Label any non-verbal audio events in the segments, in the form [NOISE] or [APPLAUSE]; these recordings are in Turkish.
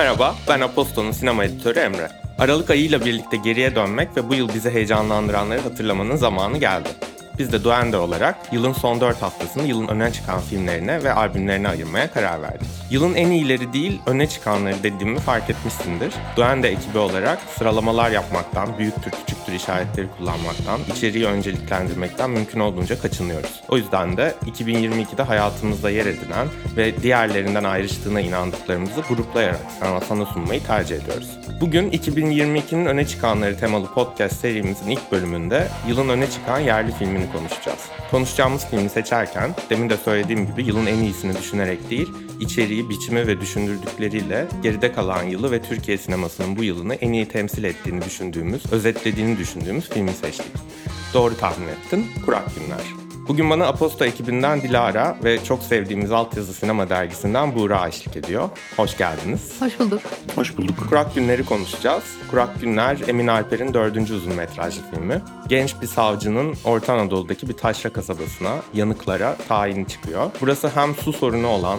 Merhaba, ben Aposto'nun sinema editörü Emre. Aralık ayıyla birlikte geriye dönmek ve bu yıl bizi heyecanlandıranları hatırlamanın zamanı geldi. Biz de Duende olarak yılın son 4 haftasını yılın öne çıkan filmlerine ve albümlerine ayırmaya karar verdik. Yılın en iyileri değil, öne çıkanları dediğimi fark etmişsindir. Duende ekibi olarak sıralamalar yapmaktan, büyüktür küçüktür işaretleri kullanmaktan, içeriği önceliklendirmekten mümkün olduğunca kaçınıyoruz. O yüzden de 2022'de hayatımızda yer edinen ve diğerlerinden ayrıştığına inandıklarımızı gruplayarak sana, sunmayı tercih ediyoruz. Bugün 2022'nin öne çıkanları temalı podcast serimizin ilk bölümünde yılın öne çıkan yerli filmini konuşacağız. Konuşacağımız filmi seçerken demin de söylediğim gibi yılın en iyisini düşünerek değil, içeriği, biçimi ve düşündürdükleriyle geride kalan yılı ve Türkiye sinemasının bu yılını en iyi temsil ettiğini düşündüğümüz, özetlediğini düşündüğümüz filmi seçtik. Doğru tahmin ettin, Kurak Günler. Bugün bana Aposto ekibinden Dilara ve çok sevdiğimiz Altyazı Sinema Dergisi'nden Buğra eşlik ediyor. Hoş geldiniz. Hoş bulduk. Hoş bulduk. Kurak Günler'i konuşacağız. Kurak Günler, Emin Alper'in dördüncü uzun metrajlı filmi. Genç bir savcının Orta Anadolu'daki bir taşra kasabasına, yanıklara tayini çıkıyor. Burası hem su sorunu olan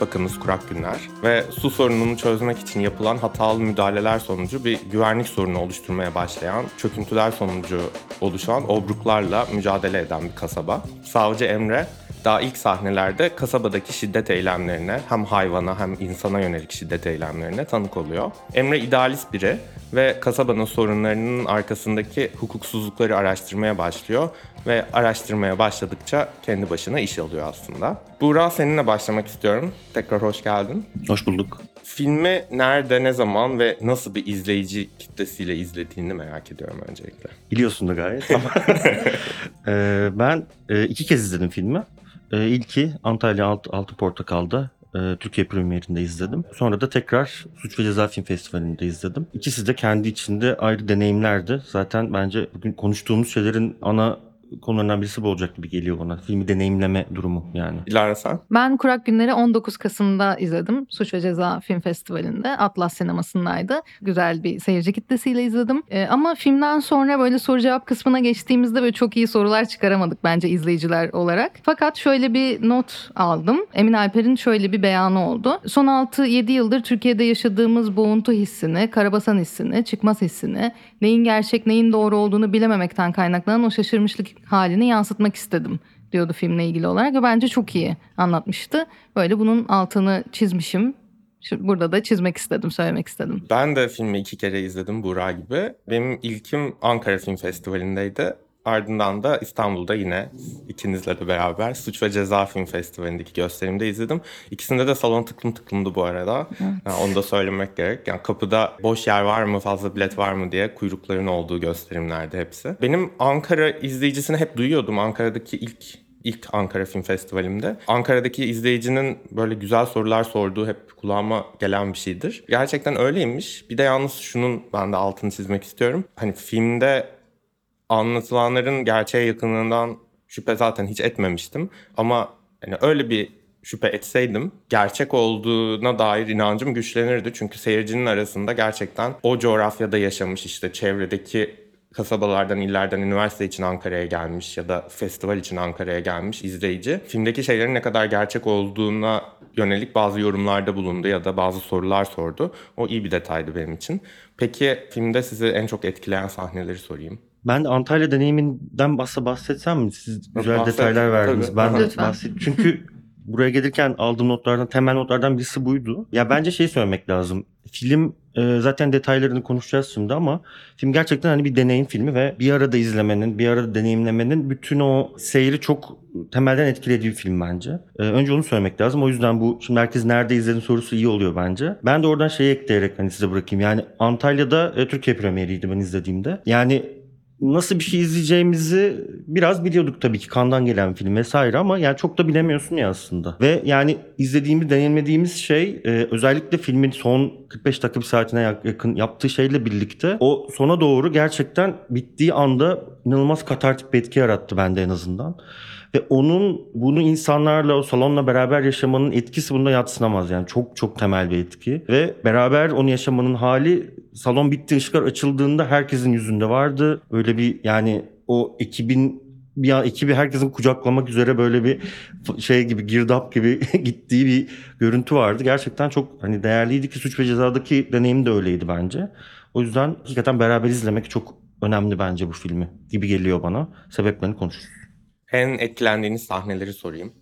bakınız kurak günler ve su sorununu çözmek için yapılan hatalı müdahaleler sonucu bir güvenlik sorunu oluşturmaya başlayan, çöküntüler sonucu oluşan obruklarla mücadele eden bir kasaba. Savcı Emre daha ilk sahnelerde kasabadaki şiddet eylemlerine hem hayvana hem insana yönelik şiddet eylemlerine tanık oluyor. Emre idealist biri ve kasabanın sorunlarının arkasındaki hukuksuzlukları araştırmaya başlıyor ve araştırmaya başladıkça kendi başına iş alıyor aslında. Buğra seninle başlamak istiyorum. Tekrar hoş geldin. Hoş bulduk. Filmi nerede, ne zaman ve nasıl bir izleyici kitlesiyle izlediğini merak ediyorum öncelikle. Biliyorsun da gayet. [LAUGHS] Ee, ben e, iki kez izledim filmi. Ee, ilki Antalya Alt, Altı Portakal'da e, Türkiye premierinde izledim. Sonra da tekrar Suç ve Ceza Film Festivali'nde izledim. İkisi de kendi içinde ayrı deneyimlerdi. Zaten bence bugün konuştuğumuz şeylerin ana konularından birisi bu olacak gibi geliyor bana. Filmi deneyimleme durumu yani. Dilara sen? Ben Kurak Günleri 19 Kasım'da izledim. Suç ve Ceza Film Festivali'nde. Atlas sinemasındaydı. Güzel bir seyirci kitlesiyle izledim. Ee, ama filmden sonra böyle soru cevap kısmına geçtiğimizde böyle çok iyi sorular çıkaramadık bence izleyiciler olarak. Fakat şöyle bir not aldım. Emin Alper'in şöyle bir beyanı oldu. Son 6-7 yıldır Türkiye'de yaşadığımız boğuntu hissini, karabasan hissini, çıkmaz hissini, neyin gerçek neyin doğru olduğunu bilememekten kaynaklanan o şaşırmışlık halini yansıtmak istedim diyordu filmle ilgili olarak ve bence çok iyi anlatmıştı. Böyle bunun altını çizmişim. Burada da çizmek istedim, söylemek istedim. Ben de filmi iki kere izledim Buğra gibi. Benim ilkim Ankara Film Festivali'ndeydi. Ardından da İstanbul'da yine ikinizle de beraber Suç ve Ceza Film Festivali'ndeki gösterimde izledim. İkisinde de salon tıklım tıklımdı bu arada. Yani onu da söylemek gerek. Yani kapıda boş yer var mı, fazla bilet var mı diye kuyrukların olduğu gösterimlerdi hepsi. Benim Ankara izleyicisini hep duyuyordum. Ankara'daki ilk ilk Ankara Film Festivalimde. Ankara'daki izleyicinin böyle güzel sorular sorduğu hep kulağıma gelen bir şeydir. Gerçekten öyleymiş. Bir de yalnız şunun ben de altını çizmek istiyorum. Hani filmde anlatılanların gerçeğe yakınlığından şüphe zaten hiç etmemiştim. Ama hani öyle bir şüphe etseydim gerçek olduğuna dair inancım güçlenirdi. Çünkü seyircinin arasında gerçekten o coğrafyada yaşamış işte çevredeki kasabalardan, illerden üniversite için Ankara'ya gelmiş ya da festival için Ankara'ya gelmiş izleyici filmdeki şeylerin ne kadar gerçek olduğuna yönelik bazı yorumlarda bulundu ya da bazı sorular sordu. O iyi bir detaydı benim için. Peki filmde sizi en çok etkileyen sahneleri sorayım. Ben de Antalya deneyiminden bahse bahsetsem mi? Siz güzel Bahset, detaylar verdiniz. tabii. Ben de Lütfen. bahset. Çünkü buraya gelirken aldığım notlardan, temel notlardan birisi buydu. Ya bence şey söylemek lazım. Film e, zaten detaylarını konuşacağız şimdi ama film gerçekten hani bir deneyim filmi ve bir arada izlemenin, bir arada deneyimlemenin bütün o seyri çok temelden etkilediği bir film bence. E, önce onu söylemek lazım. O yüzden bu şimdi herkes nerede izledin sorusu iyi oluyor bence. Ben de oradan şeyi ekleyerek hani size bırakayım. Yani Antalya'da e, Türkiye premieriydi ben izlediğimde. Yani nasıl bir şey izleyeceğimizi biraz biliyorduk tabii ki kandan gelen film vesaire ama yani çok da bilemiyorsun ya aslında. Ve yani izlediğimiz, deneyimlediğimiz şey e, özellikle filmin son 45 dakika bir saatine yak- yakın yaptığı şeyle birlikte o sona doğru gerçekten bittiği anda inanılmaz katartik bir etki yarattı bende en azından. Ve onun bunu insanlarla o salonla beraber yaşamanın etkisi bunda yatsınamaz yani çok çok temel bir etki. Ve beraber onu yaşamanın hali salon bitti ışıklar açıldığında herkesin yüzünde vardı. Öyle bir yani o ekibin bir an ekibi herkesin kucaklamak üzere böyle bir şey gibi girdap gibi [LAUGHS] gittiği bir görüntü vardı. Gerçekten çok hani değerliydi ki Suç ve Ceza'daki deneyim de öyleydi bence. O yüzden hakikaten beraber izlemek çok önemli bence bu filmi gibi geliyor bana. Sebeplerini konuşuruz. En etkilendiğiniz sahneleri sorayım.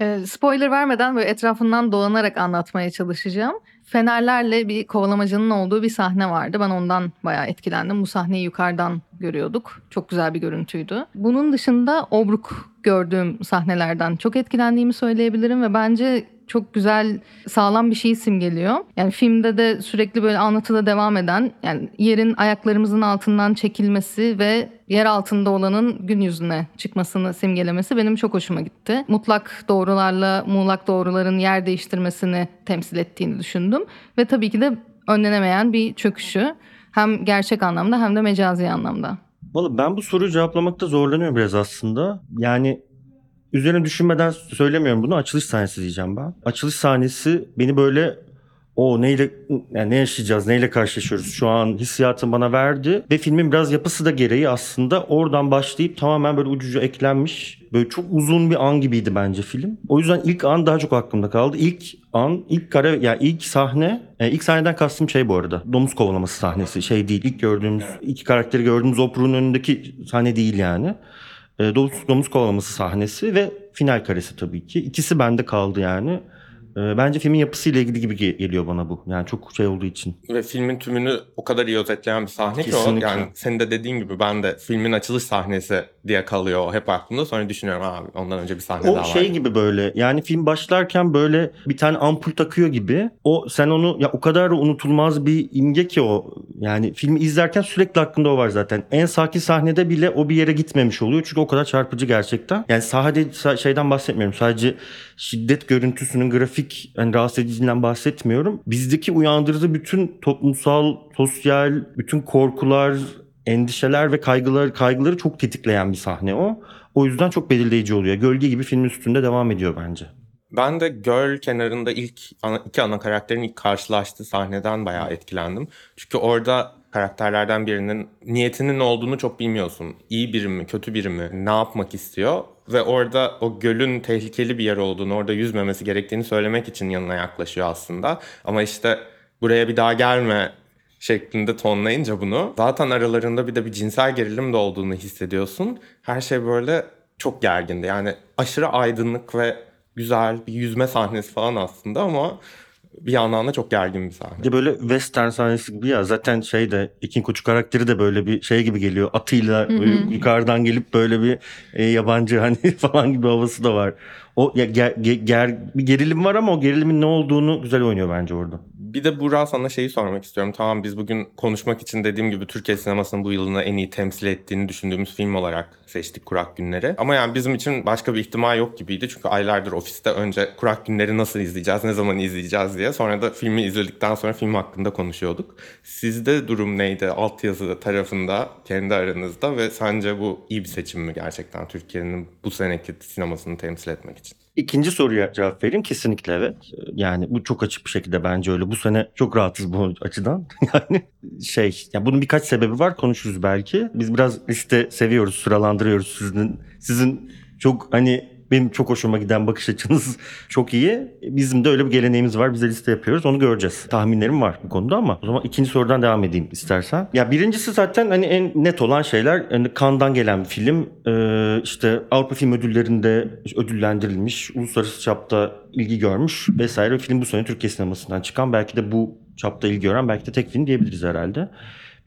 Ee, spoiler vermeden böyle etrafından dolanarak anlatmaya çalışacağım. Fenerlerle bir kovalamacının olduğu bir sahne vardı. Ben ondan bayağı etkilendim. Bu sahneyi yukarıdan görüyorduk. Çok güzel bir görüntüydü. Bunun dışında obruk gördüğüm sahnelerden çok etkilendiğimi söyleyebilirim ve bence çok güzel, sağlam bir şeyi simgeliyor. Yani filmde de sürekli böyle anlatıda devam eden, yani yerin ayaklarımızın altından çekilmesi ve yer altında olanın gün yüzüne çıkmasını simgelemesi benim çok hoşuma gitti. Mutlak doğrularla muğlak doğruların yer değiştirmesini temsil ettiğini düşündüm. Ve tabii ki de önlenemeyen bir çöküşü. Hem gerçek anlamda hem de mecazi anlamda. Valla ben bu soruyu cevaplamakta zorlanıyorum biraz aslında. Yani üzerine düşünmeden söylemiyorum bunu. Açılış sahnesi diyeceğim ben. Açılış sahnesi beni böyle o neyle yani ne yaşayacağız, neyle karşılaşıyoruz şu an hissiyatını bana verdi. Ve filmin biraz yapısı da gereği aslında oradan başlayıp tamamen böyle ucuca eklenmiş. Böyle çok uzun bir an gibiydi bence film. O yüzden ilk an daha çok aklımda kaldı. İlk an, ilk kare, yani ilk sahne, e, ilk sahneden kastım şey bu arada. Domuz kovalaması sahnesi şey değil. İlk gördüğümüz, iki karakteri gördüğümüz oprunun önündeki sahne değil yani. E, domuz, domuz kovalaması sahnesi ve final karesi tabii ki. İkisi bende kaldı yani. E, bence filmin yapısıyla ilgili gibi ge- geliyor bana bu. Yani çok şey olduğu için. Ve filmin tümünü o kadar iyi özetleyen bir sahne ki o. Kesinlikle. Yani senin de dediğin gibi ben de filmin açılış sahnesi diye kalıyor o hep aklımda. Sonra düşünüyorum abi ondan önce bir sahne O daha şey var. gibi böyle yani film başlarken böyle bir tane ampul takıyor gibi. O sen onu ya o kadar unutulmaz bir imge ki o. Yani filmi izlerken sürekli aklında o var zaten. En sakin sahnede bile o bir yere gitmemiş oluyor. Çünkü o kadar çarpıcı gerçekten. Yani sahade sa- şeyden bahsetmiyorum. Sadece şiddet görüntüsünün grafik yani rahatsız ediciliğinden bahsetmiyorum. Bizdeki uyandırdığı bütün toplumsal, sosyal, bütün korkular, endişeler ve kaygılar kaygıları çok tetikleyen bir sahne o. O yüzden çok belirleyici oluyor. Gölge gibi filmin üstünde devam ediyor bence. Ben de göl kenarında ilk iki ana karakterin ilk karşılaştığı sahneden bayağı etkilendim. Çünkü orada karakterlerden birinin niyetinin olduğunu çok bilmiyorsun. İyi biri mi, kötü biri mi, ne yapmak istiyor. Ve orada o gölün tehlikeli bir yer olduğunu, orada yüzmemesi gerektiğini söylemek için yanına yaklaşıyor aslında. Ama işte buraya bir daha gelme şeklinde tonlayınca bunu zaten aralarında bir de bir cinsel gerilim de olduğunu hissediyorsun. Her şey böyle çok gergindi. Yani aşırı aydınlık ve güzel bir yüzme sahnesi falan aslında ama bir yandan da çok gergin bir sahne. Böyle western sahnesi gibi ya zaten şey de Ekin Koçu karakteri de böyle bir şey gibi geliyor. Atıyla yukarıdan gelip böyle bir e, yabancı hani [LAUGHS] falan gibi havası da var. O ya, ger, ge- ger- bir gerilim var ama o gerilimin ne olduğunu güzel oynuyor bence orada. Bir de Burak sana şeyi sormak istiyorum. Tamam biz bugün konuşmak için dediğim gibi Türkiye sinemasının bu yılını en iyi temsil ettiğini düşündüğümüz film olarak seçtik Kurak Günleri. Ama yani bizim için başka bir ihtimal yok gibiydi. Çünkü aylardır ofiste önce Kurak Günleri nasıl izleyeceğiz, ne zaman izleyeceğiz diye. Sonra da filmi izledikten sonra film hakkında konuşuyorduk. Sizde durum neydi altyazı tarafında, kendi aranızda ve sence bu iyi bir seçim mi gerçekten Türkiye'nin bu seneki sinemasını temsil etmek için? İkinci soruya cevap vereyim. Kesinlikle evet. Yani bu çok açık bir şekilde bence öyle. Bu sene çok rahatız bu [LAUGHS] açıdan. [LAUGHS] Yani şey, ya bunun birkaç sebebi var. Konuşuruz belki. Biz biraz liste seviyoruz, sıralandırıyoruz sizin. Sizin çok hani benim çok hoşuma giden bakış açınız [LAUGHS] çok iyi. Bizim de öyle bir geleneğimiz var. Biz de liste yapıyoruz. Onu göreceğiz. Tahminlerim var bu konuda ama o zaman ikinci sorudan devam edeyim istersen. Ya birincisi zaten hani en net olan şeyler hani Cannes'dan gelen film. Ee, işte Avrupa Film Ödülleri'nde ödüllendirilmiş. Uluslararası çapta ilgi görmüş vesaire. Film bu sene Türkiye sinemasından çıkan belki de bu çapta ilgi gören belki de tek film diyebiliriz herhalde.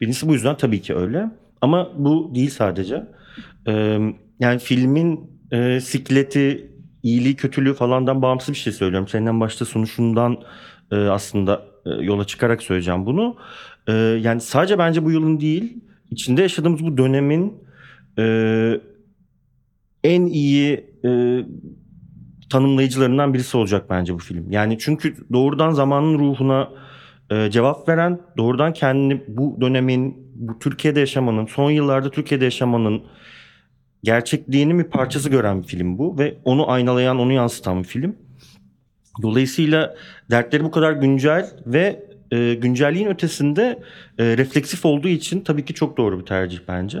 Birincisi bu yüzden tabii ki öyle. Ama bu değil sadece. Ee, yani filmin e, sikleti, iyiliği, kötülüğü falandan bağımsız bir şey söylüyorum. Senin başta sunuşundan e, aslında e, yola çıkarak söyleyeceğim bunu. E, yani sadece bence bu yılın değil, içinde yaşadığımız bu dönemin e, en iyi e, tanımlayıcılarından birisi olacak bence bu film. Yani çünkü doğrudan zamanın ruhuna e, cevap veren, doğrudan kendini bu dönemin, bu Türkiye'de yaşamanın, son yıllarda Türkiye'de yaşamanın gerçekliğinin bir parçası gören bir film bu ve onu aynalayan, onu yansıtan bir film. Dolayısıyla dertleri bu kadar güncel ve e, güncelliğin ötesinde e, refleksif olduğu için tabii ki çok doğru bir tercih bence.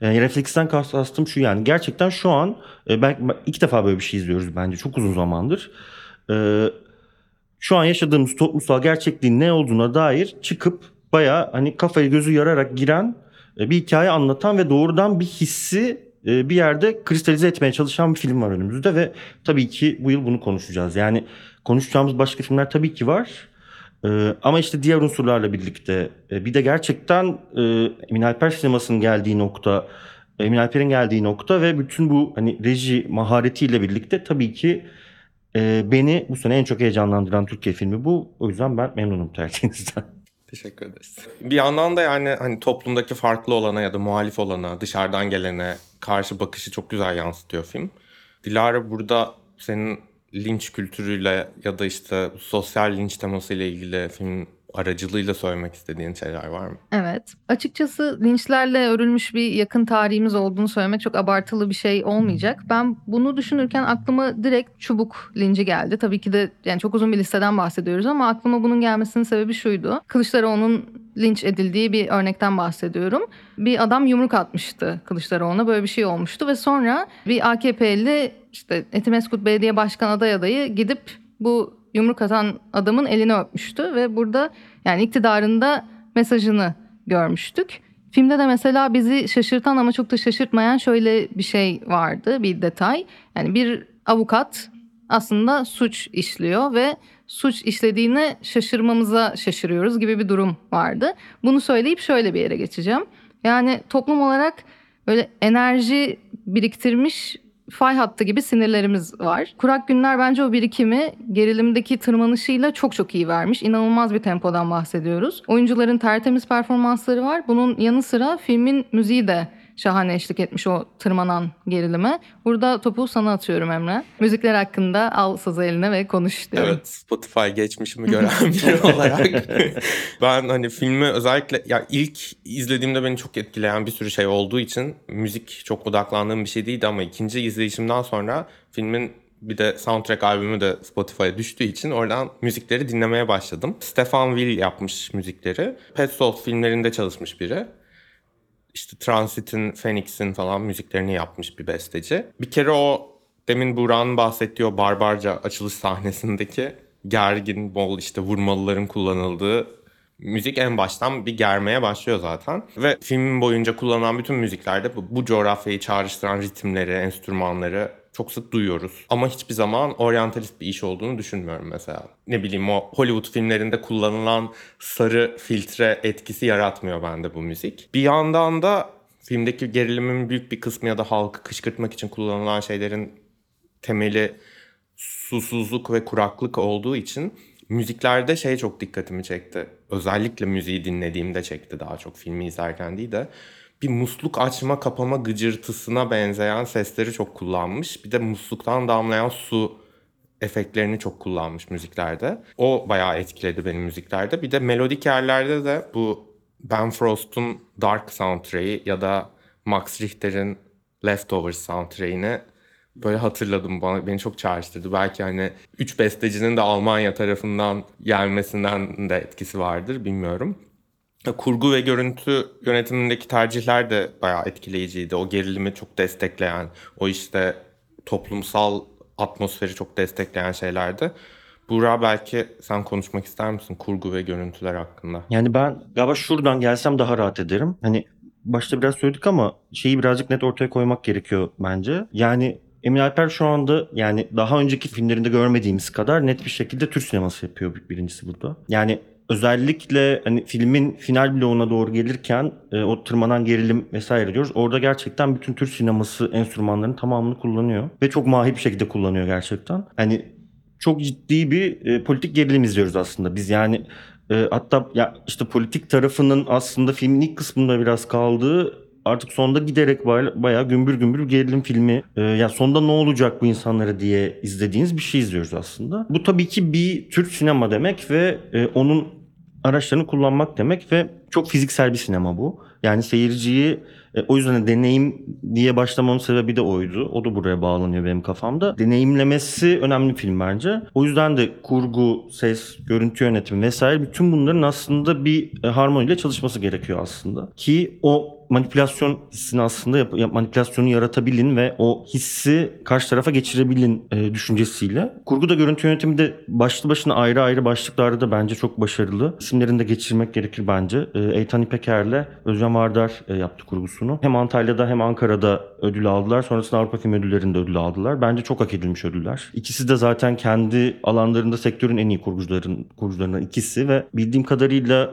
Yani refleksden kastım şu yani gerçekten şu an e, belki iki defa böyle bir şey izliyoruz bence çok uzun zamandır. E, şu an yaşadığımız toplumsal gerçekliğin ne olduğuna dair çıkıp baya hani kafayı gözü yararak giren e, bir hikaye anlatan ve doğrudan bir hissi e, bir yerde kristalize etmeye çalışan bir film var önümüzde ve tabii ki bu yıl bunu konuşacağız. Yani konuşacağımız başka filmler tabii ki var. Ee, ama işte diğer unsurlarla birlikte e, bir de gerçekten e, Emin Alper sinemasının geldiği nokta, Emin Alper'in geldiği nokta ve bütün bu hani reji maharetiyle birlikte tabii ki e, beni bu sene en çok heyecanlandıran Türkiye filmi bu. O yüzden ben memnunum tercihinizden. Teşekkür ederiz. Bir yandan da yani hani toplumdaki farklı olana ya da muhalif olana, dışarıdan gelene karşı bakışı çok güzel yansıtıyor film. Dilara burada senin linç kültürüyle ya da işte sosyal linç temasıyla ilgili film aracılığıyla söylemek istediğin şeyler var mı? Evet. Açıkçası linçlerle örülmüş bir yakın tarihimiz olduğunu söylemek çok abartılı bir şey olmayacak. Ben bunu düşünürken aklıma direkt çubuk linci geldi. Tabii ki de yani çok uzun bir listeden bahsediyoruz ama aklıma bunun gelmesinin sebebi şuydu. Kılıçdaroğlu'nun linç edildiği bir örnekten bahsediyorum. Bir adam yumruk atmıştı Kılıçdaroğlu'na böyle bir şey olmuştu ve sonra bir AKP'li işte Etimeskut Belediye Başkan aday adayı gidip bu yumruk atan adamın elini öpmüştü ve burada yani iktidarında mesajını görmüştük. Filmde de mesela bizi şaşırtan ama çok da şaşırtmayan şöyle bir şey vardı, bir detay. Yani bir avukat aslında suç işliyor ve suç işlediğine şaşırmamıza şaşırıyoruz gibi bir durum vardı. Bunu söyleyip şöyle bir yere geçeceğim. Yani toplum olarak böyle enerji biriktirmiş fay hattı gibi sinirlerimiz var. Kurak Günler bence o birikimi gerilimdeki tırmanışıyla çok çok iyi vermiş. İnanılmaz bir tempodan bahsediyoruz. Oyuncuların tertemiz performansları var. Bunun yanı sıra filmin müziği de şahane eşlik etmiş o tırmanan gerilime. Burada topu sana atıyorum Emre. Müzikler hakkında al sazı eline ve konuş diyorum. Evet Spotify geçmişimi gören biri [LAUGHS] olarak [LAUGHS] ben hani filmi özellikle ya ilk izlediğimde beni çok etkileyen bir sürü şey olduğu için müzik çok odaklandığım bir şey değildi ama ikinci izleyişimden sonra filmin bir de soundtrack albümü de Spotify'a düştüğü için oradan müzikleri dinlemeye başladım. Stefan Will yapmış müzikleri. Petzold filmlerinde çalışmış biri işte Transit'in, Phoenix'in falan müziklerini yapmış bir besteci. Bir kere o demin Burak'ın bahsettiği o barbarca açılış sahnesindeki gergin, bol işte vurmalıların kullanıldığı müzik en baştan bir germeye başlıyor zaten. Ve filmin boyunca kullanılan bütün müziklerde bu, bu coğrafyayı çağrıştıran ritimleri, enstrümanları çok sık duyuyoruz. Ama hiçbir zaman oryantalist bir iş olduğunu düşünmüyorum mesela. Ne bileyim o Hollywood filmlerinde kullanılan sarı filtre etkisi yaratmıyor bende bu müzik. Bir yandan da filmdeki gerilimin büyük bir kısmı ya da halkı kışkırtmak için kullanılan şeylerin temeli susuzluk ve kuraklık olduğu için müziklerde şey çok dikkatimi çekti. Özellikle müziği dinlediğimde çekti daha çok filmi izlerken değil de bir musluk açma kapama gıcırtısına benzeyen sesleri çok kullanmış. Bir de musluktan damlayan su efektlerini çok kullanmış müziklerde. O bayağı etkiledi beni müziklerde. Bir de melodik yerlerde de bu Ben Frost'un Dark soundtrack'i ya da Max Richter'in Leftovers soundtrack'ini böyle hatırladım bana beni çok çağrıştırdı. Belki hani üç bestecinin de Almanya tarafından gelmesinden de etkisi vardır bilmiyorum. Kurgu ve görüntü yönetimindeki tercihler de bayağı etkileyiciydi. O gerilimi çok destekleyen, o işte toplumsal atmosferi çok destekleyen şeylerdi. Buğra belki sen konuşmak ister misin kurgu ve görüntüler hakkında? Yani ben galiba şuradan gelsem daha rahat ederim. Hani başta biraz söyledik ama şeyi birazcık net ortaya koymak gerekiyor bence. Yani Emin Alper şu anda yani daha önceki filmlerinde görmediğimiz kadar net bir şekilde Türk sineması yapıyor birincisi burada. Yani özellikle hani filmin final bloğuna doğru gelirken e, o tırmanan gerilim vesaire diyoruz. Orada gerçekten bütün Türk sineması enstrümanlarının tamamını kullanıyor ve çok mahir bir şekilde kullanıyor gerçekten. Hani çok ciddi bir e, politik gerilim izliyoruz aslında. Biz yani e, hatta ya işte politik tarafının aslında filmin ilk kısmında biraz kaldığı artık sonda giderek bayağı gümbür gümbür gerilim filmi. E, ya sonda ne olacak bu insanlara diye izlediğiniz bir şey izliyoruz aslında. Bu tabii ki bir Türk sinema demek ve e, onun araçlarını kullanmak demek ve çok fiziksel bir sinema bu. Yani seyirciyi E, o yüzden deneyim diye başlamamın sebebi de oydu. O da buraya bağlanıyor benim kafamda. Deneyimlemesi önemli film bence. O yüzden de kurgu, ses, görüntü yönetimi vesaire bütün bunların aslında bir e, harmoniyle çalışması gerekiyor aslında. Ki o manipülasyon hissini aslında yap- manipülasyonu yaratabilin ve o hissi karşı tarafa geçirebilin e, düşüncesiyle. Kurgu da görüntü yönetimi de başlı başına ayrı ayrı başlıklarda da bence çok başarılı. İsimlerini de geçirmek gerekir bence. E, Eytan İpeker'le Özcan Vardar e, yaptı kurgusunu. Hem Antalya'da hem Ankara'da ödül aldılar. Sonrasında Avrupa Film Ödülleri'nde ödül aldılar. Bence çok hak edilmiş ödüller. İkisi de zaten kendi alanlarında sektörün en iyi kurgucuların, kurgucularından ikisi ve bildiğim kadarıyla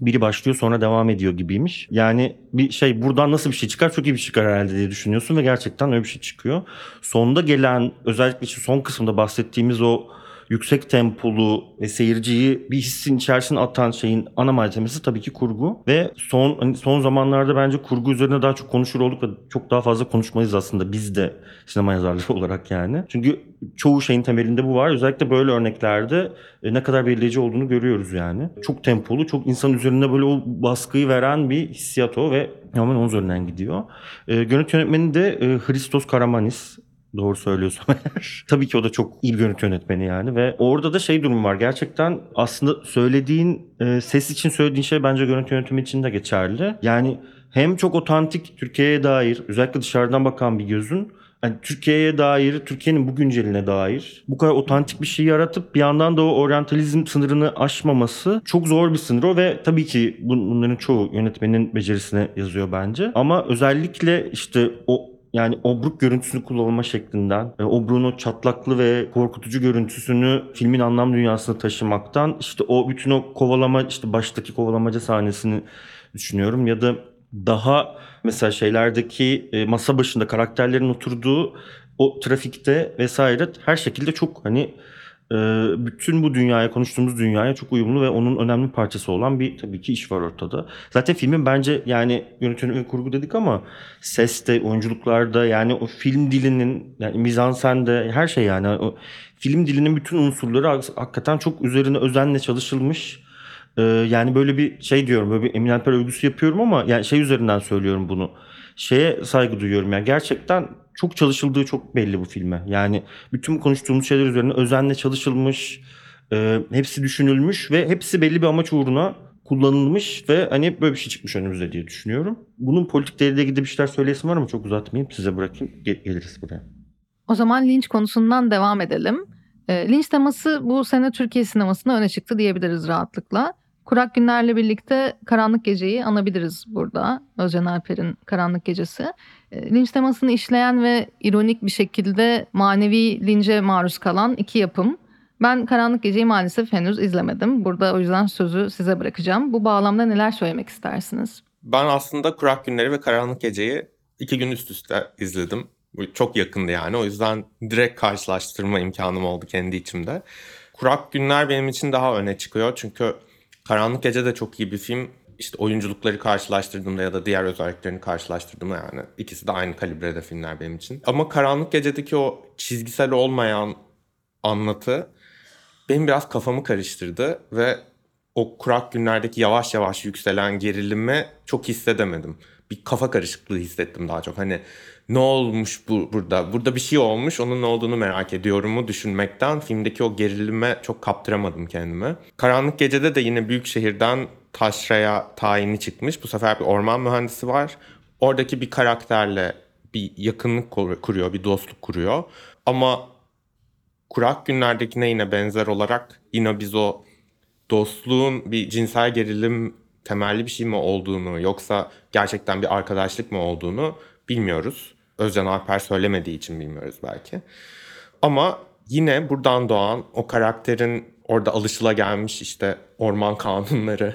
biri başlıyor sonra devam ediyor gibiymiş. Yani bir şey buradan nasıl bir şey çıkar çok iyi bir şey çıkar herhalde diye düşünüyorsun ve gerçekten öyle bir şey çıkıyor. Sonda gelen özellikle işte son kısımda bahsettiğimiz o yüksek tempolu ve seyirciyi bir hissin içerisine atan şeyin ana malzemesi tabii ki kurgu ve son hani son zamanlarda bence kurgu üzerine daha çok konuşur olduk ve çok daha fazla konuşmayız aslında biz de sinema yazarları [LAUGHS] olarak yani. Çünkü çoğu şeyin temelinde bu var. Özellikle böyle örneklerde e, ne kadar belirleyici olduğunu görüyoruz yani. Çok tempolu, çok insan üzerine böyle o baskıyı veren bir hissiyat o ve hemen onun üzerinden gidiyor. E, görüntü yönetmeni de e, Christos Karamanis. Doğru söylüyorsam [LAUGHS] eğer. Tabii ki o da çok iyi bir görüntü yönetmeni yani ve orada da şey durum var. Gerçekten aslında söylediğin e, ses için söylediğin şey bence görüntü yönetimi için de geçerli. Yani hem çok otantik Türkiye'ye dair özellikle dışarıdan bakan bir gözün hani Türkiye'ye dair, Türkiye'nin bu günceline dair bu kadar otantik bir şey yaratıp bir yandan da o oryantalizm sınırını aşmaması çok zor bir sınır o ve tabii ki bun- bunların çoğu yönetmenin becerisine yazıyor bence. Ama özellikle işte o yani obruk görüntüsünü kullanma şeklinden, e, obruğun o çatlaklı ve korkutucu görüntüsünü filmin anlam dünyasına taşımaktan işte o bütün o kovalama işte baştaki kovalamaca sahnesini düşünüyorum. Ya da daha mesela şeylerdeki e, masa başında karakterlerin oturduğu o trafikte vesaire her şekilde çok hani bütün bu dünyaya konuştuğumuz dünyaya çok uyumlu ve onun önemli parçası olan bir tabii ki iş var ortada. Zaten filmin bence yani yönetmen ve kurgu dedik ama seste, oyunculuklarda yani o film dilinin yani mizansende her şey yani o film dilinin bütün unsurları hak- hakikaten çok üzerine özenle çalışılmış. Ee, yani böyle bir şey diyorum böyle bir Eminent Per övgüsü yapıyorum ama yani şey üzerinden söylüyorum bunu. Şeye saygı duyuyorum yani gerçekten çok çalışıldığı çok belli bu filme. Yani bütün konuştuğumuz şeyler üzerine özenle çalışılmış, e, hepsi düşünülmüş ve hepsi belli bir amaç uğruna kullanılmış ve hani böyle bir şey çıkmış önümüze diye düşünüyorum. Bunun politikleriyle ilgili bir şeyler söyleyesim var ama çok uzatmayayım size bırakayım Ge- geliriz buraya. O zaman linç konusundan devam edelim. E, linç teması bu sene Türkiye sinemasına öne çıktı diyebiliriz rahatlıkla. Kurak Günler'le birlikte Karanlık Gece'yi anabiliriz burada. Özcan Alper'in Karanlık Gecesi. E, linç temasını işleyen ve ironik bir şekilde manevi lince maruz kalan iki yapım. Ben Karanlık Gece'yi maalesef henüz izlemedim. Burada o yüzden sözü size bırakacağım. Bu bağlamda neler söylemek istersiniz? Ben aslında Kurak Günleri ve Karanlık Gece'yi iki gün üst üste izledim. Çok yakındı yani. O yüzden direkt karşılaştırma imkanım oldu kendi içimde. Kurak Günler benim için daha öne çıkıyor. Çünkü Karanlık Gece de çok iyi bir film. İşte oyunculukları karşılaştırdığımda ya da diğer özelliklerini karşılaştırdığımda yani ikisi de aynı kalibrede filmler benim için. Ama Karanlık Gece'deki o çizgisel olmayan anlatı benim biraz kafamı karıştırdı ve o kurak günlerdeki yavaş yavaş yükselen gerilimi çok hissedemedim. Bir kafa karışıklığı hissettim daha çok. Hani ne olmuş bu burada? Burada bir şey olmuş. Onun ne olduğunu merak ediyorumu düşünmekten filmdeki o gerilime çok kaptıramadım kendimi. Karanlık Gece'de de yine büyük şehirden taşraya tayini çıkmış. Bu sefer bir orman mühendisi var. Oradaki bir karakterle bir yakınlık kur- kuruyor, bir dostluk kuruyor. Ama kurak günlerdekine yine benzer olarak yine biz o dostluğun bir cinsel gerilim temelli bir şey mi olduğunu yoksa gerçekten bir arkadaşlık mı olduğunu bilmiyoruz. Özcan Alper söylemediği için bilmiyoruz belki. Ama yine buradan doğan o karakterin orada alışılagelmiş işte orman kanunlarını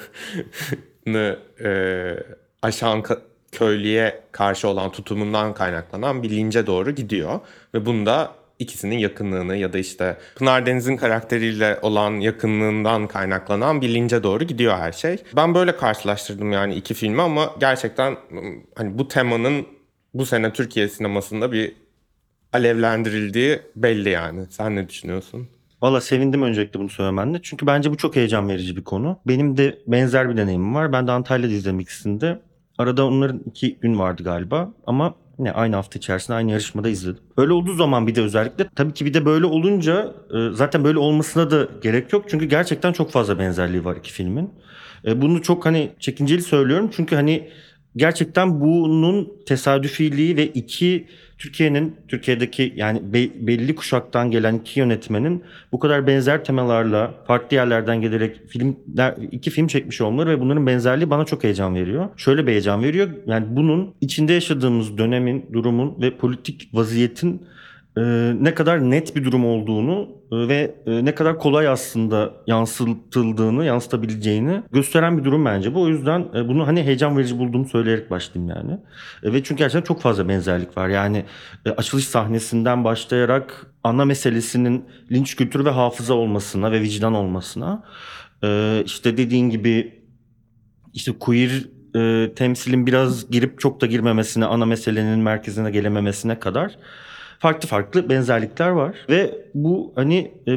[LAUGHS] e, aşan köylüye karşı olan tutumundan kaynaklanan bir lince doğru gidiyor. Ve bunda ikisinin yakınlığını ya da işte Pınar Deniz'in karakteriyle olan yakınlığından kaynaklanan bir lince doğru gidiyor her şey. Ben böyle karşılaştırdım yani iki filmi ama gerçekten hani bu temanın bu sene Türkiye sinemasında bir alevlendirildiği belli yani. Sen ne düşünüyorsun? Valla sevindim öncelikle bunu söylemenle. Çünkü bence bu çok heyecan verici bir konu. Benim de benzer bir deneyimim var. Ben de Antalya'da izledim ikisini de. Arada onların iki gün vardı galiba ama ne aynı hafta içerisinde aynı yarışmada izledim. Öyle olduğu zaman bir de özellikle tabii ki bir de böyle olunca e, zaten böyle olmasına da gerek yok. Çünkü gerçekten çok fazla benzerliği var iki filmin. E, Bunu çok hani çekinceli söylüyorum çünkü hani gerçekten bunun tesadüfiliği ve iki Türkiye'nin Türkiye'deki yani be- belli kuşaktan gelen iki yönetmenin bu kadar benzer temalarla farklı yerlerden gelerek filmler iki film çekmiş olmaları ve bunların benzerliği bana çok heyecan veriyor. Şöyle bir heyecan veriyor. Yani bunun içinde yaşadığımız dönemin, durumun ve politik vaziyetin e, ne kadar net bir durum olduğunu ve e, ne kadar kolay aslında yansıtıldığını, yansıtabileceğini gösteren bir durum bence bu. O yüzden e, bunu hani heyecan verici bulduğumu söyleyerek başlayayım yani. E, ve çünkü gerçekten çok fazla benzerlik var. Yani açılış sahnesinden başlayarak ana meselesinin linç kültürü ve hafıza olmasına ve vicdan olmasına işte dediğin gibi işte queer temsilin biraz girip çok da girmemesine, ana meselenin merkezine gelememesine kadar farklı farklı benzerlikler var. Ve bu hani e,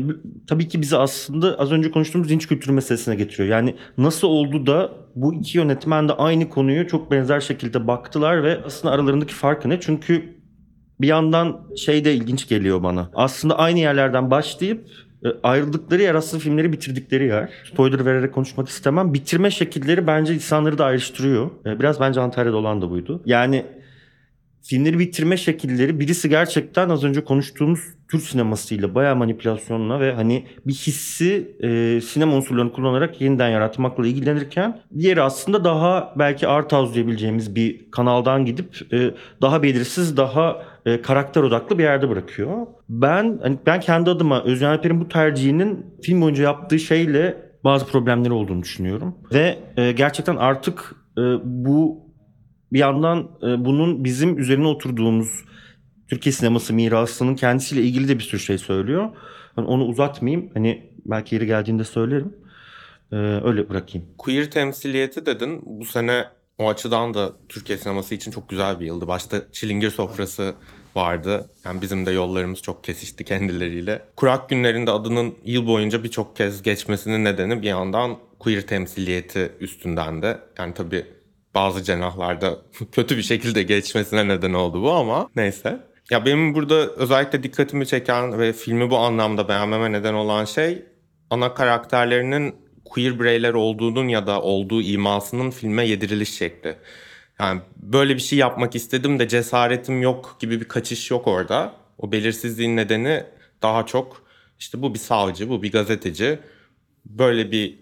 tabii ki bizi aslında az önce konuştuğumuz linç kültürü meselesine getiriyor. Yani nasıl oldu da bu iki yönetmen de aynı konuyu çok benzer şekilde baktılar ve aslında aralarındaki farkı ne? Çünkü bir yandan şey de ilginç geliyor bana. Aslında aynı yerlerden başlayıp e, ayrıldıkları yer aslında filmleri bitirdikleri yer. Spoiler vererek konuşmak istemem. Bitirme şekilleri bence insanları da ayrıştırıyor. E, Biraz bence Antalya'da olan da buydu. Yani filmleri bitirme şekilleri birisi gerçekten az önce konuştuğumuz Türk sinemasıyla bayağı manipülasyonla ve hani bir hissi e, sinema unsurlarını kullanarak yeniden yaratmakla ilgilenirken diğeri aslında daha belki art house diyebileceğimiz bir kanaldan gidip e, daha belirsiz daha e, karakter odaklı bir yerde bırakıyor. Ben hani ben kendi adıma Özcan Alper'in bu tercihinin film boyunca yaptığı şeyle bazı problemleri olduğunu düşünüyorum. Ve e, gerçekten artık e, bu bir yandan e, bunun bizim üzerine oturduğumuz Türkiye sineması mirasının kendisiyle ilgili de bir sürü şey söylüyor. Hani onu uzatmayayım. Hani belki yeri geldiğinde söylerim. E, öyle bırakayım. Queer temsiliyeti dedin. Bu sene o açıdan da Türkiye sineması için çok güzel bir yıldı. Başta Çilingir Sofrası vardı. Yani bizim de yollarımız çok kesişti kendileriyle. Kurak günlerinde adının yıl boyunca birçok kez geçmesinin nedeni bir yandan queer temsiliyeti üstünden de. Yani tabii bazı cenahlarda [LAUGHS] kötü bir şekilde geçmesine neden oldu bu ama neyse. Ya benim burada özellikle dikkatimi çeken ve filmi bu anlamda beğenmeme neden olan şey ana karakterlerinin queer bireyler olduğunun ya da olduğu imasının filme yediriliş şekli. Yani böyle bir şey yapmak istedim de cesaretim yok gibi bir kaçış yok orada. O belirsizliğin nedeni daha çok işte bu bir savcı, bu bir gazeteci. Böyle bir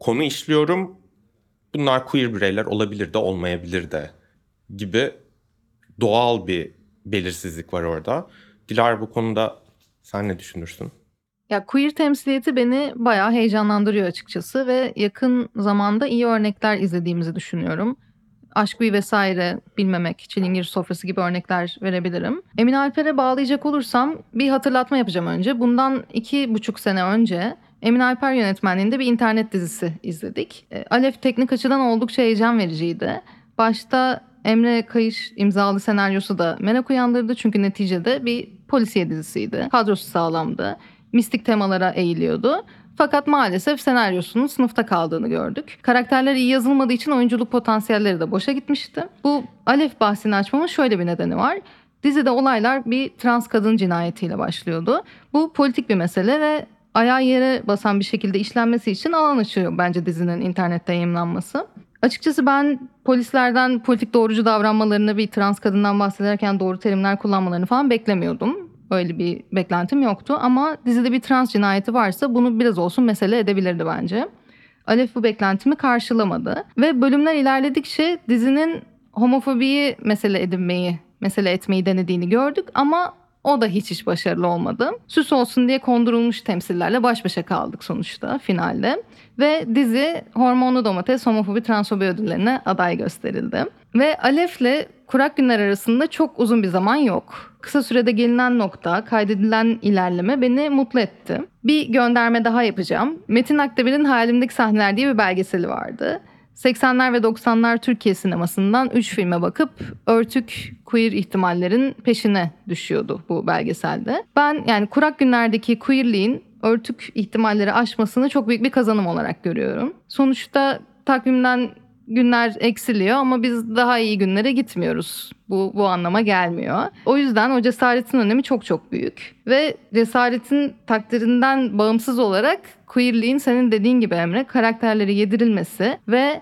konu işliyorum. Bunlar queer bireyler olabilir de olmayabilir de gibi doğal bir belirsizlik var orada. Dilar bu konuda sen ne düşünürsün? Ya queer temsiliyeti beni bayağı heyecanlandırıyor açıkçası ve yakın zamanda iyi örnekler izlediğimizi düşünüyorum. Aşk Büyü vesaire bilmemek, Çilingir Sofrası gibi örnekler verebilirim. Emin Alper'e bağlayacak olursam bir hatırlatma yapacağım önce. Bundan iki buçuk sene önce Emin Alper yönetmenliğinde bir internet dizisi izledik. E, Alef teknik açıdan oldukça heyecan vericiydi. Başta Emre Kayış imzalı senaryosu da merak uyandırdı çünkü neticede bir polisiye dizisiydi. Kadrosu sağlamdı. Mistik temalara eğiliyordu. Fakat maalesef senaryosunun sınıfta kaldığını gördük. Karakterler iyi yazılmadığı için oyunculuk potansiyelleri de boşa gitmişti. Bu Alef bahsini açmamın şöyle bir nedeni var. Dizide olaylar bir trans kadın cinayetiyle başlıyordu. Bu politik bir mesele ve ayağı yere basan bir şekilde işlenmesi için alan açıyor bence dizinin internette yayınlanması. Açıkçası ben polislerden politik doğrucu davranmalarını bir trans kadından bahsederken doğru terimler kullanmalarını falan beklemiyordum. Öyle bir beklentim yoktu ama dizide bir trans cinayeti varsa bunu biraz olsun mesele edebilirdi bence. Alef bu beklentimi karşılamadı ve bölümler ilerledikçe dizinin homofobiyi mesele edinmeyi, mesele etmeyi denediğini gördük ama o da hiç hiç başarılı olmadı. Süs olsun diye kondurulmuş temsillerle baş başa kaldık sonuçta finalde. Ve dizi Hormonlu Domates Homofobi Transfobi ödüllerine aday gösterildi. Ve Alef'le Kurak Günler arasında çok uzun bir zaman yok. Kısa sürede gelinen nokta, kaydedilen ilerleme beni mutlu etti. Bir gönderme daha yapacağım. Metin Akdemir'in Hayalimdeki Sahneler diye bir belgeseli vardı. 80'ler ve 90'lar Türkiye sinemasından 3 filme bakıp örtük queer ihtimallerin peşine düşüyordu bu belgeselde. Ben yani kurak günlerdeki queerliğin örtük ihtimalleri aşmasını çok büyük bir kazanım olarak görüyorum. Sonuçta takvimden günler eksiliyor ama biz daha iyi günlere gitmiyoruz. Bu, bu anlama gelmiyor. O yüzden o cesaretin önemi çok çok büyük. Ve cesaretin takdirinden bağımsız olarak queerliğin senin dediğin gibi Emre karakterleri yedirilmesi ve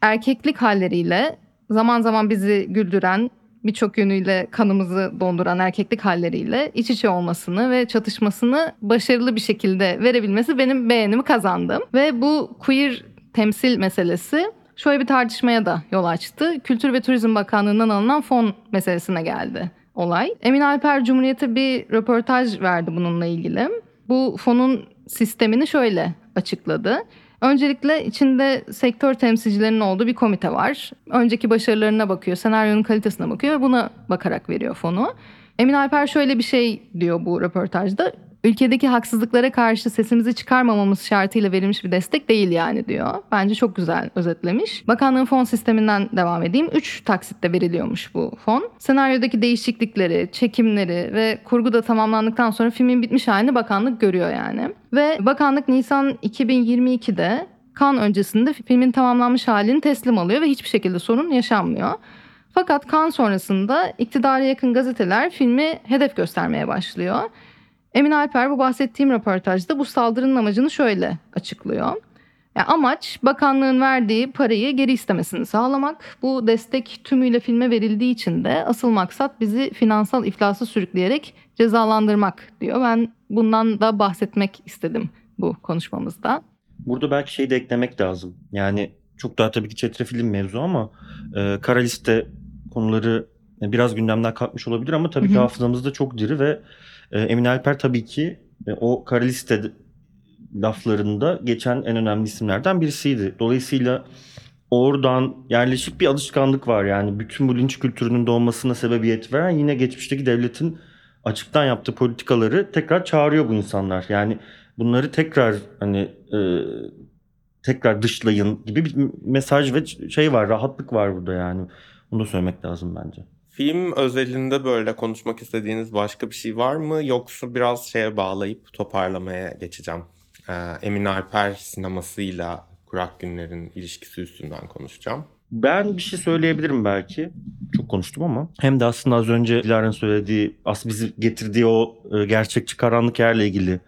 erkeklik halleriyle zaman zaman bizi güldüren birçok yönüyle kanımızı donduran erkeklik halleriyle iç içe olmasını ve çatışmasını başarılı bir şekilde verebilmesi benim beğenimi kazandım. Ve bu queer temsil meselesi şöyle bir tartışmaya da yol açtı. Kültür ve Turizm Bakanlığı'ndan alınan fon meselesine geldi olay. Emin Alper Cumhuriyet'e bir röportaj verdi bununla ilgili. Bu fonun sistemini şöyle açıkladı. Öncelikle içinde sektör temsilcilerinin olduğu bir komite var. Önceki başarılarına bakıyor, senaryonun kalitesine bakıyor ve buna bakarak veriyor fonu. Emin Alper şöyle bir şey diyor bu röportajda. Ülkedeki haksızlıklara karşı sesimizi çıkarmamamız şartıyla verilmiş bir destek değil yani diyor. Bence çok güzel özetlemiş. Bakanlığın fon sisteminden devam edeyim. 3 taksitte veriliyormuş bu fon. Senaryodaki değişiklikleri, çekimleri ve kurgu da tamamlandıktan sonra filmin bitmiş halini bakanlık görüyor yani. Ve bakanlık Nisan 2022'de kan öncesinde filmin tamamlanmış halini teslim alıyor ve hiçbir şekilde sorun yaşanmıyor. Fakat kan sonrasında iktidara yakın gazeteler filmi hedef göstermeye başlıyor. Emin Alper bu bahsettiğim röportajda bu saldırının amacını şöyle açıklıyor. Yani amaç bakanlığın verdiği parayı geri istemesini sağlamak. Bu destek tümüyle filme verildiği için de asıl maksat bizi finansal iflasa sürükleyerek cezalandırmak diyor. Ben bundan da bahsetmek istedim bu konuşmamızda. Burada belki şey de eklemek lazım. Yani çok daha tabii ki çetrefilli mevzu ama e, kara liste konuları biraz gündemden kalkmış olabilir ama tabii Hı ki hafızamızda çok diri ve e, Emin Alper tabii ki e, o kara liste laflarında geçen en önemli isimlerden birisiydi. Dolayısıyla oradan yerleşik bir alışkanlık var yani bütün bu linç kültürünün doğmasına sebebiyet veren yine geçmişteki devletin açıktan yaptığı politikaları tekrar çağırıyor bu insanlar. Yani bunları tekrar hani e, tekrar dışlayın gibi bir mesaj ve şey var rahatlık var burada yani. Bunu da söylemek lazım bence. Film özelinde böyle konuşmak istediğiniz başka bir şey var mı? Yoksa biraz şeye bağlayıp toparlamaya geçeceğim. Ee, Emin Alper sinemasıyla Kurak Günler'in ilişkisi üstünden konuşacağım. Ben bir şey söyleyebilirim belki. Çok konuştum ama. Hem de aslında az önce Dilara'nın söylediği, aslında bizi getirdiği o e, gerçekçi karanlık yerle ilgili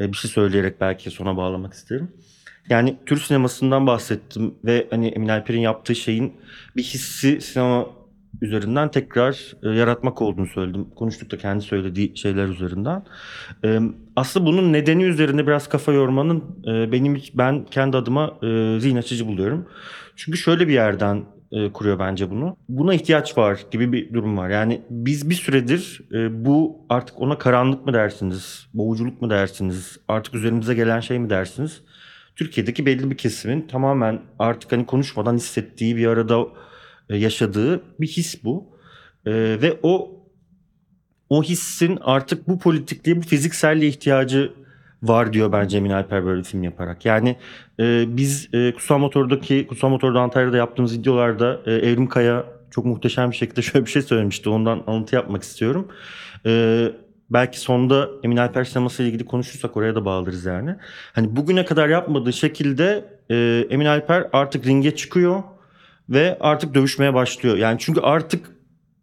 e, bir şey söyleyerek belki sona bağlamak isterim. Yani Türk sinemasından bahsettim ve hani Emin Alper'in yaptığı şeyin bir hissi sinema üzerinden tekrar e, yaratmak olduğunu söyledim. Konuştuk da kendi söylediği şeyler üzerinden. E, aslında bunun nedeni üzerine biraz kafa yormanın e, benim ben kendi adıma e, zihin açıcı buluyorum. Çünkü şöyle bir yerden e, kuruyor bence bunu. Buna ihtiyaç var gibi bir durum var. Yani biz bir süredir e, bu artık ona karanlık mı dersiniz, boğuculuk mu dersiniz, artık üzerimize gelen şey mi dersiniz? Türkiye'deki belli bir kesimin tamamen artık hani konuşmadan hissettiği bir arada yaşadığı bir his bu. E, ve o o hissin artık bu politikliğe, bu fizikselliğe ihtiyacı var diyor bence Emin Alper böyle film yaparak. Yani e, biz e, Kutsal Motor'daki, Kutsal Motor'da Antalya'da yaptığımız videolarda e, Evrim Kaya çok muhteşem bir şekilde [LAUGHS] şöyle bir şey söylemişti. Ondan alıntı yapmak istiyorum. E, belki sonda Emin Alper sineması ile ilgili konuşursak oraya da bağlarız yani. Hani bugüne kadar yapmadığı şekilde e, Emin Alper artık ringe çıkıyor ve artık dövüşmeye başlıyor. Yani çünkü artık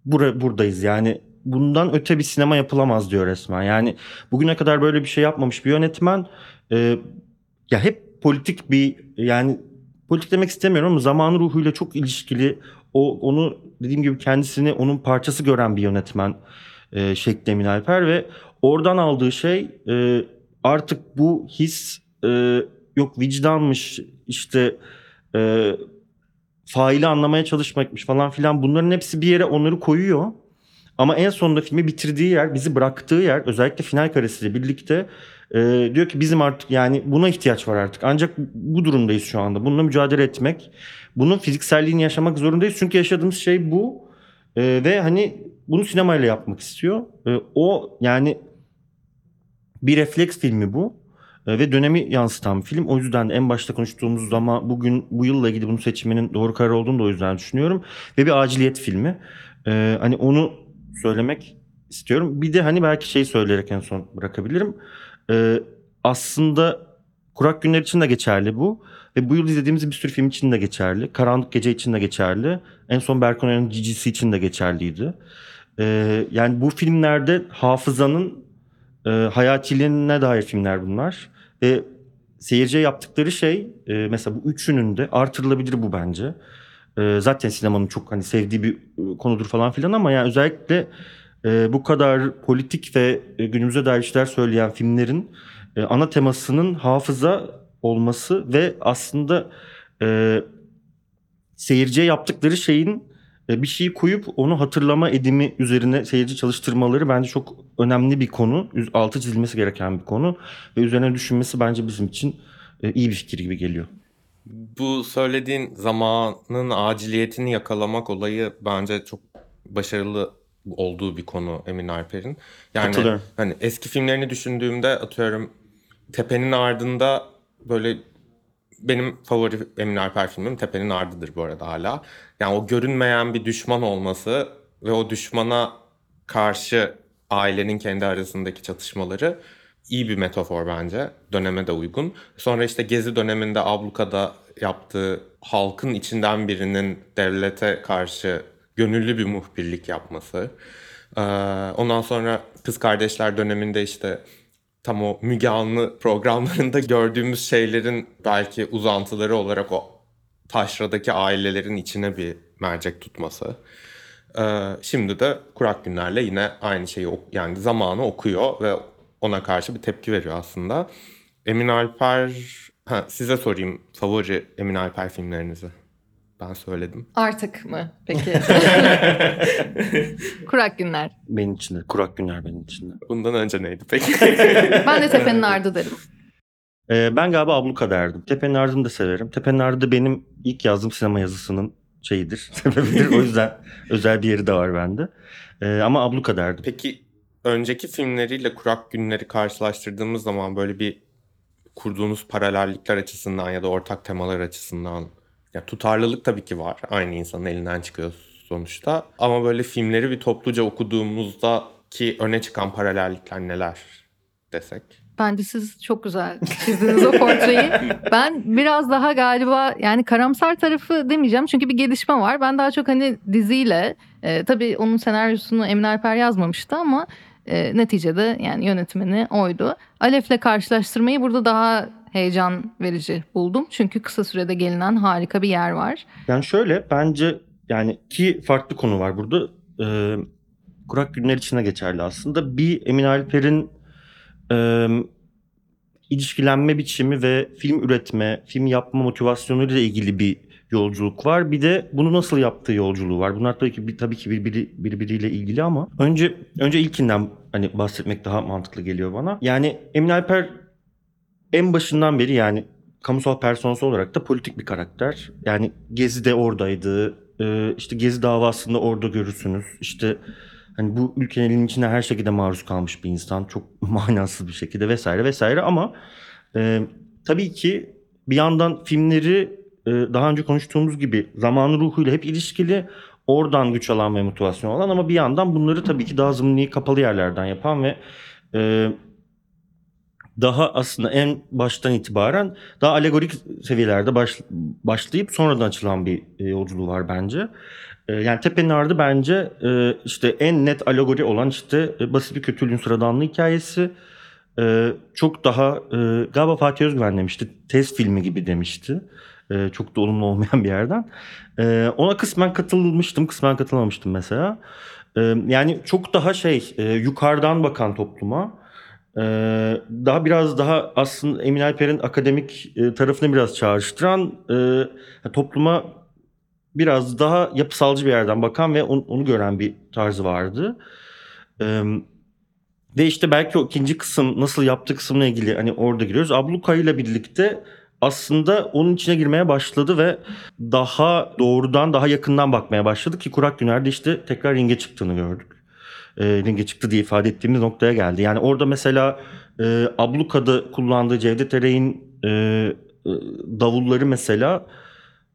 bura, buradayız yani bundan öte bir sinema yapılamaz diyor resmen. Yani bugüne kadar böyle bir şey yapmamış bir yönetmen e, ya hep politik bir yani politik demek istemiyorum ama zaman ruhuyla çok ilişkili o onu dediğim gibi kendisini onun parçası gören bir yönetmen e, şekli Emin Alper ve oradan aldığı şey e, artık bu his e, yok vicdanmış işte e, faili anlamaya çalışmakmış falan filan bunların hepsi bir yere onları koyuyor. Ama en sonunda filmi bitirdiği yer, bizi bıraktığı yer özellikle final karesiyle birlikte e, diyor ki bizim artık yani buna ihtiyaç var artık. Ancak bu durumdayız şu anda. Bununla mücadele etmek, bunun fizikselliğini yaşamak zorundayız. Çünkü yaşadığımız şey bu. E, ve hani bunu sinemayla yapmak istiyor. E, o yani bir refleks filmi bu. E, ve dönemi yansıtan bir film. O yüzden de en başta konuştuğumuz zaman bugün bu yılla ilgili bunu seçmenin doğru karar olduğunu da o yüzden düşünüyorum. Ve bir aciliyet filmi. E, hani onu söylemek istiyorum. Bir de hani belki şey söyleyerek en son bırakabilirim. Ee, aslında Kurak Günler için de geçerli bu. Ve bu yıl izlediğimiz bir sürü film için de geçerli. Karanlık Gece için de geçerli. En son Berkan Oya'nın Cicisi için de geçerliydi. Ee, yani bu filmlerde hafızanın e, hayatiliğine dair filmler bunlar. Ve seyirciye yaptıkları şey e, mesela bu üçünün de artırılabilir bu bence. E, zaten sinemanın çok hani sevdiği bir e, konudur falan filan ama yani özellikle e, bu kadar politik ve e, günümüze dair işler söyleyen filmlerin e, ana temasının hafıza olması ve aslında e, seyirciye yaptıkları şeyin e, bir şeyi koyup onu hatırlama edimi üzerine seyirci çalıştırmaları bence çok önemli bir konu. Altı çizilmesi gereken bir konu ve üzerine düşünmesi bence bizim için e, iyi bir fikir gibi geliyor. Bu söylediğin zamanın aciliyetini yakalamak olayı bence çok başarılı olduğu bir konu Emin Alper'in. Yani hani eski filmlerini düşündüğümde atıyorum Tepe'nin ardında böyle benim favori Emin Alper filmim Tepe'nin ardıdır bu arada hala. Yani o görünmeyen bir düşman olması ve o düşmana karşı ailenin kendi arasındaki çatışmaları iyi bir metafor bence. Döneme de uygun. Sonra işte Gezi döneminde ablukada yaptığı halkın içinden birinin devlete karşı gönüllü bir muhbirlik yapması. Ee, ondan sonra Kız Kardeşler döneminde işte tam o Müge Anlı programlarında gördüğümüz şeylerin belki uzantıları olarak o taşradaki ailelerin içine bir mercek tutması. Ee, şimdi de Kurak Günler'le yine aynı şeyi yani zamanı okuyor ve ona karşı bir tepki veriyor aslında. Emin Alper, ha, size sorayım favori Emin Alper filmlerinizi. Ben söyledim. Artık mı peki? [LAUGHS] Kurak günler. Benim için de. Kurak Günler benim için de. Bundan önce neydi peki? [LAUGHS] Ben de tepenin ardı derim. Ee, ben galiba Abluka derdim. Tepenin Ardı'nı da severim. Tepenin Ardı benim ilk yazdığım sinema yazısının şeyidir, [LAUGHS] sebebidir. o yüzden özel bir yeri de var bende. Ee, ama Abluka derdim. Peki önceki filmleriyle Kurak Günler'i karşılaştırdığımız zaman böyle bir kurduğunuz paralellikler açısından ya da ortak temalar açısından ya tutarlılık tabii ki var. Aynı insanın elinden çıkıyor sonuçta. Ama böyle filmleri bir topluca okuduğumuzda ki öne çıkan paralellikler neler desek. Bence siz çok güzel çizdiniz o portreyi. [LAUGHS] Ben biraz daha galiba yani karamsar tarafı demeyeceğim çünkü bir gelişme var. Ben daha çok hani diziyle e, tabii onun senaryosunu Emin Alper yazmamıştı ama e, neticede yani yönetmeni oydu. Alef'le karşılaştırmayı burada daha heyecan verici buldum. Çünkü kısa sürede gelinen harika bir yer var. Yani şöyle bence yani iki farklı konu var burada. Ee, Kurak Günler içine geçerli aslında. Bir Emin Alper'in e, ilişkilenme biçimi ve film üretme, film yapma motivasyonuyla ilgili bir yolculuk var. Bir de bunu nasıl yaptığı yolculuğu var. Bunlar tabii ki tabii ki birbiri, birbiriyle ilgili ama önce önce ilkinden hani bahsetmek daha mantıklı geliyor bana. Yani Emin Alper en başından beri yani kamusal personası olarak da politik bir karakter. Yani Gezi de oradaydı. Ee, işte Gezi davasında orada görürsünüz. İşte hani bu ülkenin içine her şekilde maruz kalmış bir insan. Çok [LAUGHS] manasız bir şekilde vesaire vesaire ama e, tabii ki bir yandan filmleri e, daha önce konuştuğumuz gibi zamanın ruhuyla hep ilişkili. Oradan güç alan ve motivasyon alan ama bir yandan bunları tabii ki daha zımni kapalı yerlerden yapan ve e, daha aslında en baştan itibaren daha alegorik seviyelerde baş, başlayıp sonradan açılan bir e, yolculuğu var bence. E, yani Tepe'nin Ardı bence e, işte en net alegori olan işte e, basit bir kötülüğün sıradanlığı hikayesi. E, çok daha e, galiba Fatih Özgüven demişti. Test filmi gibi demişti. E, çok da olumlu olmayan bir yerden. E, ona kısmen katılmıştım, kısmen katılmamıştım mesela. E, yani çok daha şey e, yukarıdan bakan topluma. Ee, daha biraz daha aslında Emin Alper'in akademik e, tarafını biraz çağrıştıran e, topluma biraz daha yapısalcı bir yerden bakan ve onu, gören bir tarzı vardı. Ve işte belki o ikinci kısım nasıl yaptığı kısımla ilgili hani orada giriyoruz. Abluka ile birlikte aslında onun içine girmeye başladı ve daha doğrudan daha yakından bakmaya başladı ki Kurak Günler'de işte tekrar ringe çıktığını gördük e, ringe çıktı diye ifade ettiğimiz noktaya geldi. Yani orada mesela e, ablukada kullandığı Cevdet Ereğin e, e, davulları mesela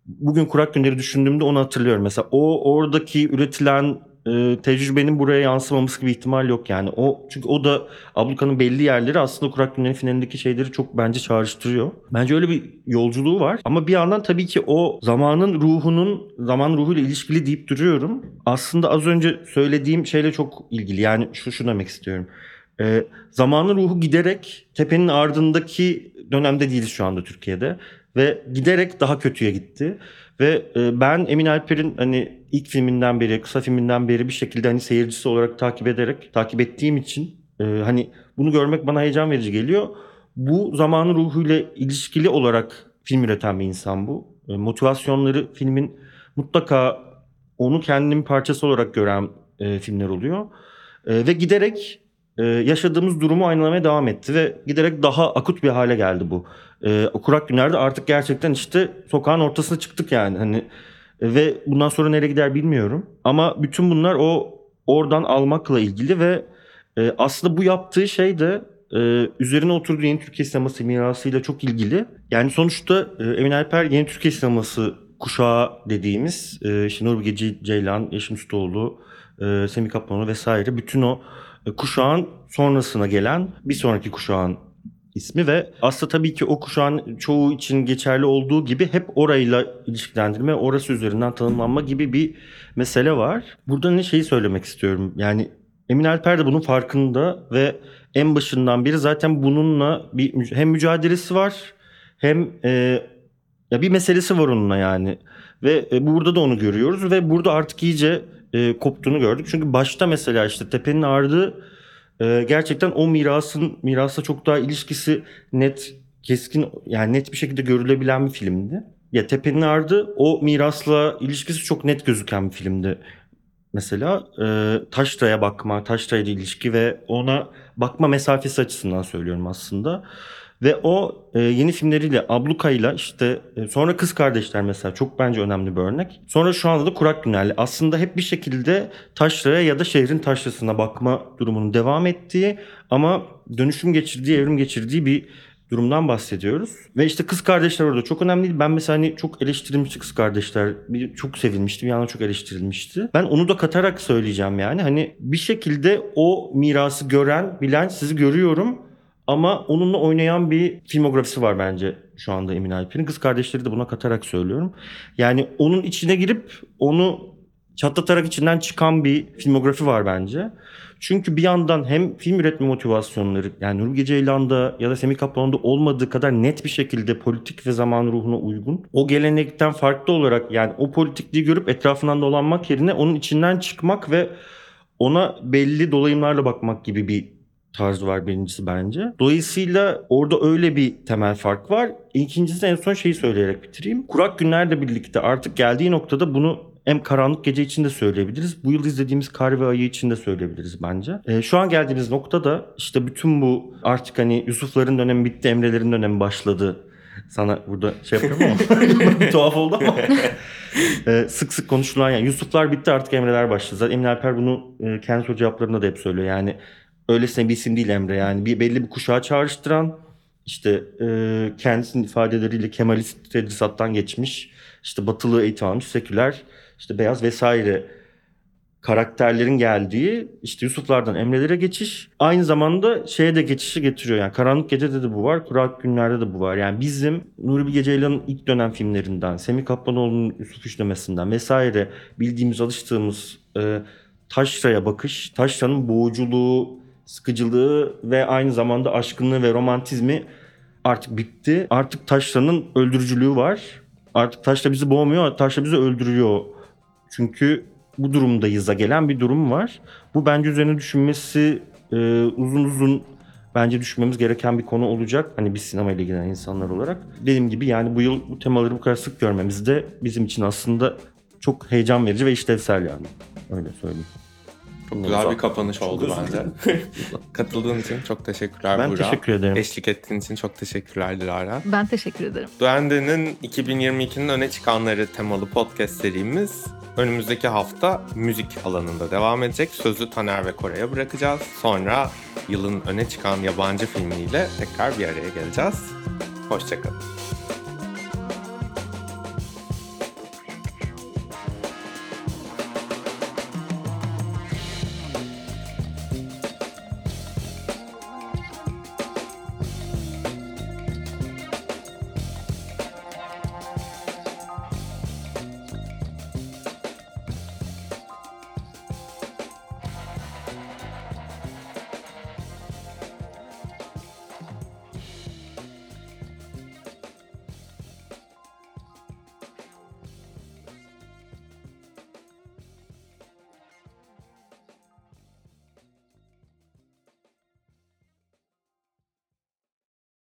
bugün kurak günleri düşündüğümde onu hatırlıyorum. Mesela o oradaki üretilen e, tecrübenin buraya yansımaması gibi ihtimal yok yani. O çünkü o da abluka'nın belli yerleri aslında Kurak Günler'in finalindeki şeyleri çok bence çağrıştırıyor. Bence öyle bir yolculuğu var. Ama bir yandan tabii ki o zamanın ruhunun zaman ruhuyla ilişkili deyip duruyorum. Aslında az önce söylediğim şeyle çok ilgili. Yani şu şu demek istiyorum. E, zamanın ruhu giderek tepenin ardındaki dönemde değiliz şu anda Türkiye'de ve giderek daha kötüye gitti. Ve e, ben Emin Alper'in hani ilk filminden beri, kısa filminden beri bir şekilde hani seyircisi olarak takip ederek, takip ettiğim için e, hani bunu görmek bana heyecan verici geliyor. Bu zamanın ruhuyla ilişkili olarak film üreten bir insan bu. E, motivasyonları filmin mutlaka onu kendinin parçası olarak gören e, filmler oluyor. E, ve giderek e, yaşadığımız durumu aynalamaya devam etti ve giderek daha akut bir hale geldi bu. E, kurak günlerde artık gerçekten işte sokağın ortasına çıktık yani hani ve bundan sonra nereye gider bilmiyorum. Ama bütün bunlar o oradan almakla ilgili ve e, aslında bu yaptığı şey de e, üzerine oturduğu yeni Türkiye sineması mirasıyla çok ilgili. Yani sonuçta e, Emin Alper yeni Türkiye sineması kuşağı dediğimiz e, işte Nuri Bilge Ceylan, Yeşim Ustaoğlu, e, Semih Kaplanoğlu vesaire bütün o e, kuşağın sonrasına gelen bir sonraki kuşağın ismi ve aslında tabii ki o kuşağın çoğu için geçerli olduğu gibi hep orayla ilişkilendirme, orası üzerinden tanımlanma gibi bir mesele var. Burada ne şeyi söylemek istiyorum. Yani Emin Alper de bunun farkında ve en başından beri zaten bununla bir hem mücadelesi var hem e, ya bir meselesi var onunla yani. Ve e, burada da onu görüyoruz ve burada artık iyice e, koptuğunu gördük. Çünkü başta mesela işte Tepe'nin Ardı e, gerçekten o mirasın mirasla çok daha ilişkisi net, keskin yani net bir şekilde görülebilen bir filmdi. Ya Tepe'nin Ardı o mirasla ilişkisi çok net gözüken bir filmdi. Mesela e, Taşra'ya bakma, Taşra'ya ilişki ve ona bakma mesafesi açısından söylüyorum aslında. Ve o e, yeni filmleriyle Abluka'yla işte e, sonra Kız Kardeşler mesela çok bence önemli bir örnek. Sonra şu anda da Kurak Günler'le aslında hep bir şekilde taşraya ya da şehrin taşrasına bakma durumunun devam ettiği ama dönüşüm geçirdiği, evrim geçirdiği bir durumdan bahsediyoruz. Ve işte Kız Kardeşler orada çok önemliydi. Ben mesela hani çok eleştirilmişti Kız Kardeşler. Bir, çok sevilmişti bir yandan çok eleştirilmişti. Ben onu da katarak söyleyeceğim yani. Hani bir şekilde o mirası gören, bilen sizi görüyorum. Ama onunla oynayan bir filmografisi var bence şu anda Emin Alper'in. Kız kardeşleri de buna katarak söylüyorum. Yani onun içine girip onu çatlatarak içinden çıkan bir filmografi var bence. Çünkü bir yandan hem film üretme motivasyonları yani Bilge Ceylan'da ya da Semih Kaplan'da olmadığı kadar net bir şekilde politik ve zaman ruhuna uygun. O gelenekten farklı olarak yani o politikliği görüp etrafından dolanmak yerine onun içinden çıkmak ve ona belli dolayımlarla bakmak gibi bir tarzı var birincisi bence. Dolayısıyla orada öyle bir temel fark var. İkincisi en son şeyi söyleyerek bitireyim. Kurak günlerle birlikte artık geldiği noktada bunu hem karanlık gece için de söyleyebiliriz. Bu yıl izlediğimiz kar ve ayı için de söyleyebiliriz bence. E, şu an geldiğimiz noktada işte bütün bu artık hani Yusufların dönemi bitti, Emre'lerin dönemi başladı. Sana burada şey yapıyorum ama [LAUGHS] tuhaf oldu ama. [LAUGHS] e, sık sık konuşulan yani Yusuflar bitti artık Emre'ler başladı. Zaten Emin Alper bunu e, kendi soru cevaplarında da hep söylüyor. Yani öylesine bir isim değil Emre yani. Bir belli bir kuşağı çağrıştıran işte e, kendisinin ifadeleriyle Kemalist tedrisattan geçmiş işte batılı eğitim almış seküler işte beyaz vesaire karakterlerin geldiği işte Yusuflardan Emre'lere geçiş aynı zamanda şeye de geçişi getiriyor. Yani Karanlık Gece'de de bu var Kurak Günler'de de bu var. Yani bizim Nuri Bilge Ceylan'ın ilk dönem filmlerinden Semih Kaplanoğlu'nun Yusuf Üçlemesi'nden vesaire bildiğimiz alıştığımız e, Taşra'ya bakış Taşra'nın boğuculuğu sıkıcılığı ve aynı zamanda aşkınlığı ve romantizmi artık bitti. Artık Taşra'nın öldürücülüğü var. Artık Taşra bizi boğmuyor, Taşra bizi öldürüyor. Çünkü bu durumdayız da gelen bir durum var. Bu bence üzerine düşünmesi e, uzun uzun bence düşünmemiz gereken bir konu olacak. Hani biz sinemayla ilgilenen insanlar olarak. Dediğim gibi yani bu yıl bu temaları bu kadar sık görmemiz de bizim için aslında çok heyecan verici ve işlevsel yani. Öyle söyleyeyim. Çok güzel bir kapanış oldu bence. [LAUGHS] [LAUGHS] Katıldığın için çok teşekkürler Ben Burak. teşekkür ederim. Eşlik ettiğin için çok teşekkürler Dilara. Ben teşekkür ederim. Duende'nin 2022'nin öne çıkanları temalı podcast serimiz önümüzdeki hafta müzik alanında devam edecek. Sözü Taner ve Kore'ye bırakacağız. Sonra yılın öne çıkan yabancı filmiyle tekrar bir araya geleceğiz. Hoşçakalın.